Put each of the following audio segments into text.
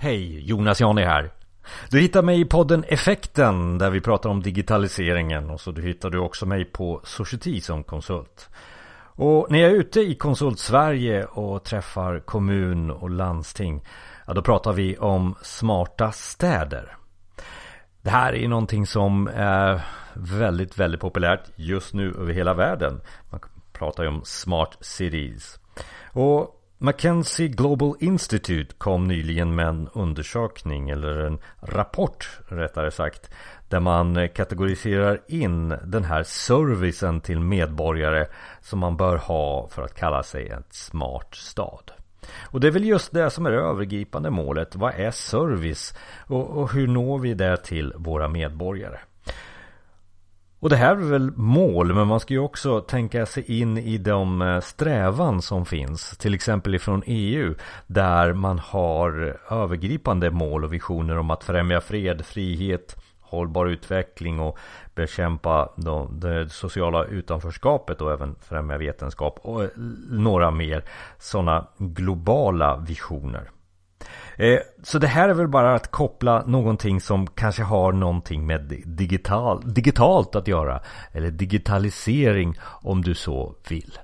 Hej, Jonas Jani här. Du hittar mig i podden Effekten där vi pratar om digitaliseringen och så du hittar du också mig på Society som konsult. Och när jag är ute i Konsult Sverige och träffar kommun och landsting ja, då pratar vi om smarta städer. Det här är någonting som är väldigt, väldigt populärt just nu över hela världen. Man pratar ju om smart cities. Och Mackenzie Global Institute kom nyligen med en undersökning eller en rapport rättare sagt där man kategoriserar in den här servicen till medborgare som man bör ha för att kalla sig en smart stad. Och det är väl just det som är det övergripande målet. Vad är service? Och, och hur når vi det till våra medborgare? Och det här är väl mål, men man ska ju också tänka sig in i de eh, strävan som finns. Till exempel ifrån EU, där man har övergripande mål och visioner om att främja fred, frihet, hållbar utveckling och bekämpa det sociala utanförskapet och även främja vetenskap och eh, några mer sådana globala visioner. Eh, så det här är väl bara att koppla någonting som kanske har någonting med digital, digitalt att göra. Eller digitalisering om du så vill.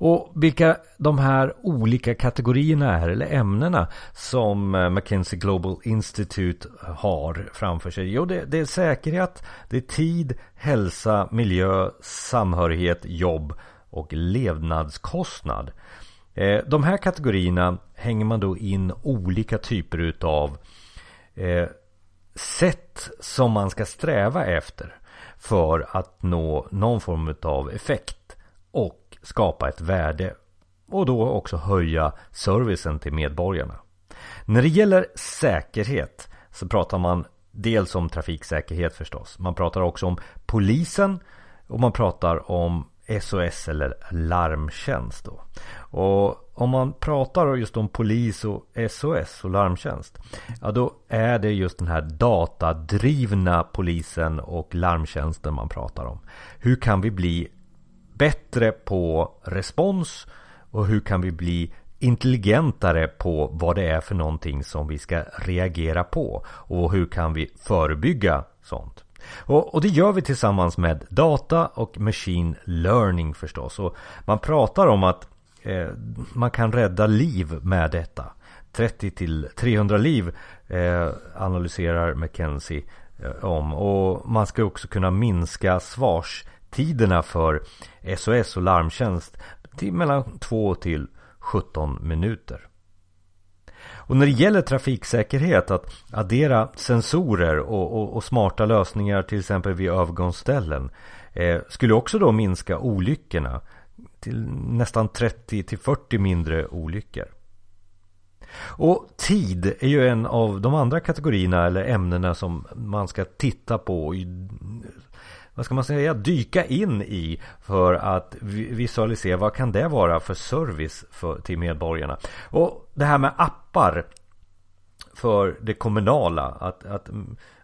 Och vilka de här olika kategorierna är eller ämnena som eh, McKinsey Global Institute har framför sig. Jo, det, det är säkerhet, det är tid, hälsa, miljö, samhörighet, jobb och levnadskostnad. Eh, de här kategorierna hänger man då in olika typer utav eh, sätt som man ska sträva efter för att nå någon form av effekt och skapa ett värde och då också höja servicen till medborgarna. När det gäller säkerhet så pratar man dels om trafiksäkerhet förstås. Man pratar också om polisen och man pratar om SOS eller larmtjänst. Då. Och om man pratar just om polis och SOS och larmtjänst. Ja då är det just den här datadrivna polisen och larmtjänsten man pratar om. Hur kan vi bli bättre på respons och hur kan vi bli intelligentare på vad det är för någonting som vi ska reagera på och hur kan vi förebygga sånt. Och, och, det gör vi tillsammans med data och machine learning förstås. Och man pratar om att eh, man kan rädda liv med detta. 30 till 300 liv eh, analyserar McKenzie eh, om. Och man ska också kunna minska svarstiderna för SOS och larmtjänst till mellan 2 till 17 minuter. Och när det gäller trafiksäkerhet att addera sensorer och, och, och smarta lösningar till exempel vid övergångsställen eh, skulle också då minska olyckorna till nästan 30 till 40 mindre olyckor. Och tid är ju en av de andra kategorierna eller ämnena som man ska titta på vad ska man säga, dyka in i för att visualisera vad kan det vara för service för, till medborgarna. Och det här med appar för det kommunala, att, att,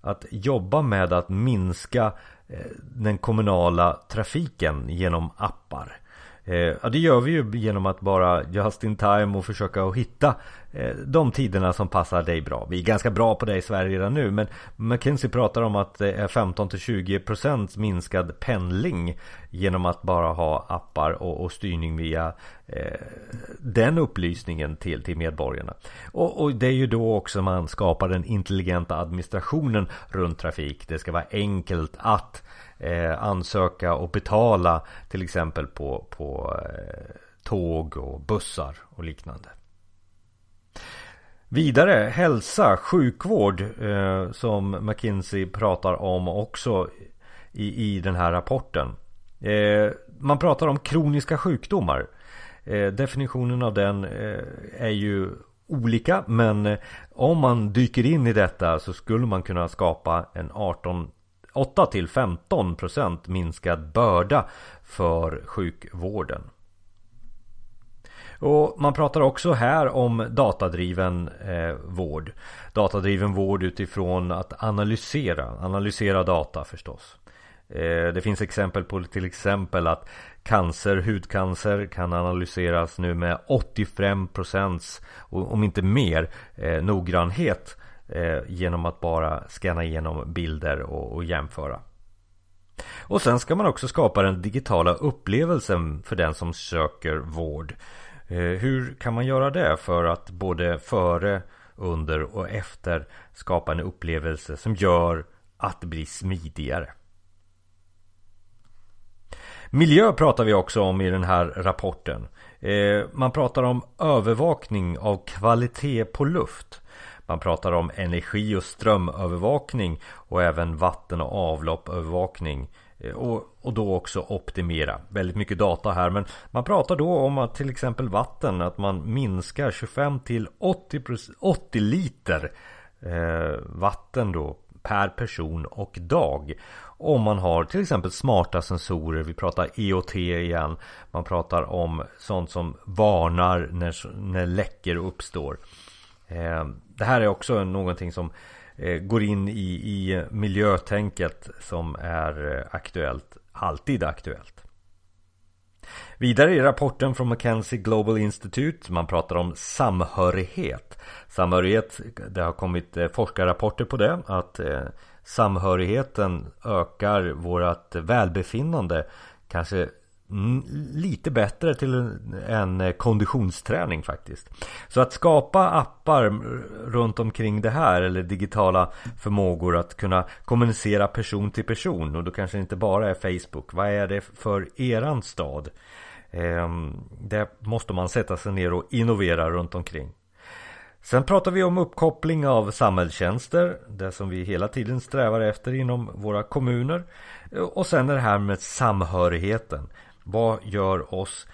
att jobba med att minska eh, den kommunala trafiken genom appar. Eh, ja, det gör vi ju genom att bara just in time och försöka att hitta Eh, de tiderna som passar dig bra. Vi är ganska bra på det i Sverige redan nu men McKinsey pratar om att det är 15-20% minskad pendling genom att bara ha appar och, och styrning via eh, den upplysningen till, till medborgarna. Och, och det är ju då också man skapar den intelligenta administrationen runt trafik. Det ska vara enkelt att eh, ansöka och betala till exempel på, på eh, tåg och bussar och liknande. Vidare hälsa, sjukvård eh, som McKinsey pratar om också i, i den här rapporten. Eh, man pratar om kroniska sjukdomar. Eh, definitionen av den eh, är ju olika men eh, om man dyker in i detta så skulle man kunna skapa en 18 8 till 15 procent minskad börda för sjukvården. Och man pratar också här om datadriven eh, vård. Datadriven vård utifrån att analysera, analysera data förstås. Eh, det finns exempel på till exempel att cancer, hudcancer kan analyseras nu med 85% om inte mer, eh, noggrannhet eh, genom att bara scanna igenom bilder och jämföra. Och sen ska man också skapa den digitala upplevelsen för den som söker vård. Eh, hur kan man göra det för att både före, under och efter skapa en upplevelse som gör att det blir smidigare? Miljö pratar vi också om i den här rapporten. Eh, man pratar om övervakning av kvalitet på luft. Man pratar om energi och strömövervakning och även vatten och avloppövervakning. Eh, och, och då också optimera. Väldigt mycket data här men man pratar då om att till exempel vatten att man minskar 25 till 80, 80 liter eh, vatten då per person och dag. Om man har till exempel smarta sensorer, vi pratar EOT igen. Man pratar om sånt som varnar när, när läckor uppstår. Eh, det här är också någonting som eh, Eh, går in i, i miljötänket som är eh, aktuellt, alltid aktuellt. Vidare i rapporten från McKenzie Global Institute man pratar om samhörighet. Samhörighet, det har kommit eh, forskarrapporter på det att samhörigheten ökar vårt välbefinnande kanske Mm, lite bättre till en eh, konditionsträning faktiskt. Så att skapa appar runt omkring det här eller digitala förmågor att kunna kommunicera person till person och då kanske det inte bara är Facebook. Vad är det för eran stad? Ehm, det måste man sätta sig ner och innovera runt omkring. Sen pratar vi om uppkoppling av samhällstjänster, det som vi hela tiden strävar efter inom våra kommuner. Och sen det här med samhörigheten. Vad gör oss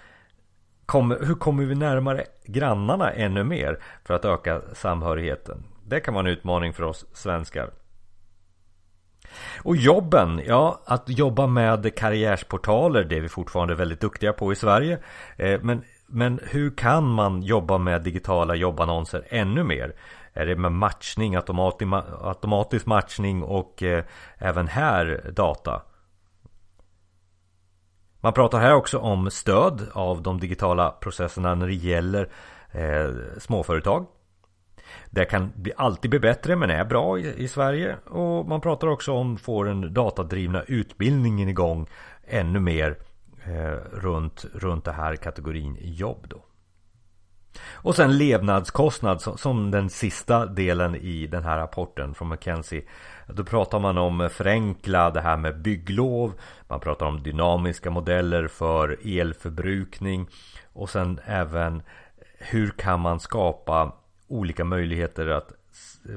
kommer, Hur kommer vi närmare grannarna ännu mer för att öka samhörigheten? Det kan vara en utmaning för oss svenskar. Och jobben, ja att jobba med karriärsportaler det är vi fortfarande väldigt duktiga på i Sverige. Eh, men, men hur kan man jobba med digitala jobbannonser ännu mer? Är det med matchning, automatisk matchning och eh, även här data? Man pratar här också om stöd av de digitala processerna när det gäller eh, småföretag. Det kan bli, alltid bli bättre men är bra i, i, Sverige. Och man pratar också om att få den datadrivna utbildningen igång ännu mer eh, runt, runt det här kategorin jobb då. Och sen levnadskostnad som den sista delen i den här rapporten från McKenzie. Då pratar man om förenkla det här med bygglov. Man pratar om dynamiska modeller för elförbrukning. Och sen även hur kan man skapa olika möjligheter att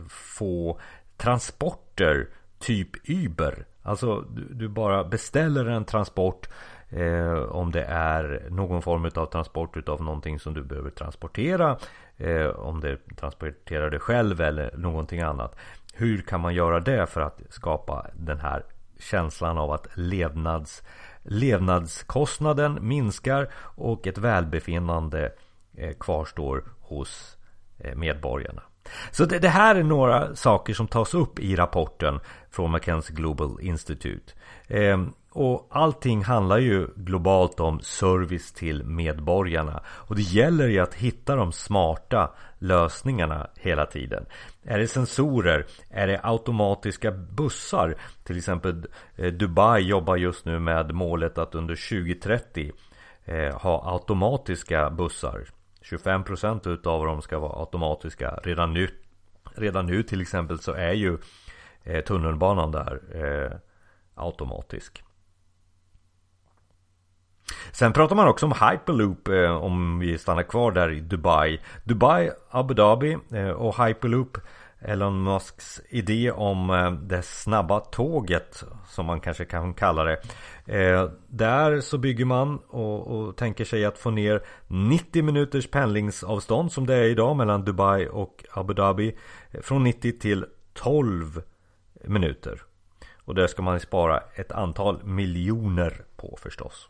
få transporter typ Uber. Alltså du bara beställer en transport Eh, om det är någon form av transport utav någonting som du behöver transportera. Eh, om det transporterar dig själv eller någonting annat. Hur kan man göra det för att skapa den här känslan av att levnads, levnadskostnaden minskar och ett välbefinnande eh, kvarstår hos eh, medborgarna. Så det, det, här är några saker som tas upp i rapporten från McKenzie Global Institute. Eh, och allting handlar ju globalt om service till medborgarna. Och det gäller ju att hitta de smarta lösningarna hela tiden. Är det sensorer? Är det automatiska bussar? Till exempel eh, Dubai jobbar just nu med målet att under 2030 eh, ha automatiska bussar. 25% utav dem ska vara automatiska. Redan nu, redan nu till exempel så är ju eh, tunnelbanan där automatisk. Sen pratar man också om Hyperloop eh, om vi stannar kvar där i Dubai. Dubai, Abu Dhabi eh, och Hyperloop Elon Musks idé om eh, det snabba tåget som man kanske kan kalla det. Där så bygger man och, och, tänker sig att få ner 90 minuters pendlingsavstånd som det är idag mellan Dubai och Abu Dhabi. Från 90 till 12 minuter. Och det ska man spara ett antal miljoner på förstås.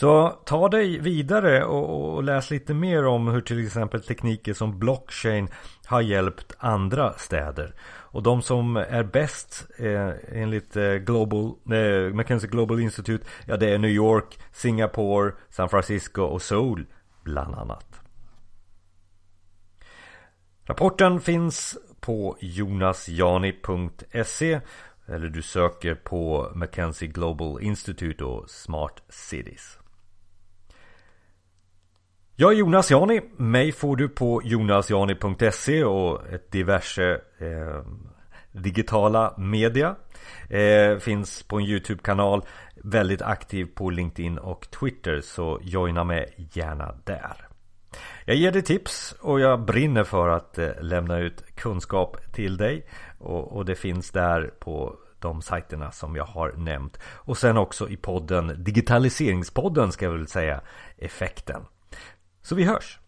Så ta dig vidare och, och, läs lite mer om hur till exempel tekniker som blockchain har hjälpt andra städer. Och de som är bäst eh, enligt eh, Global, eh, McKinsey Global Institute, ja det är New York, Singapore, San Francisco och Seoul bland annat. Rapporten finns på jonasjani.se eller du söker på McKenzie Global Institute och Smart Cities. Jag är Jonas Jani. Mig får du på jonasjani.se och ett diverse eh, digitala media. Eh, finns på en YouTube-kanal. Väldigt aktiv på LinkedIn och Twitter så joina mig gärna där. Jag ger dig tips och jag brinner för att eh, lämna ut kunskap till dig. Och, och det finns där på de sajterna som jag har nämnt. Och sen också i podden Digitaliseringspodden ska jag väl säga Effekten. Så vi hörs!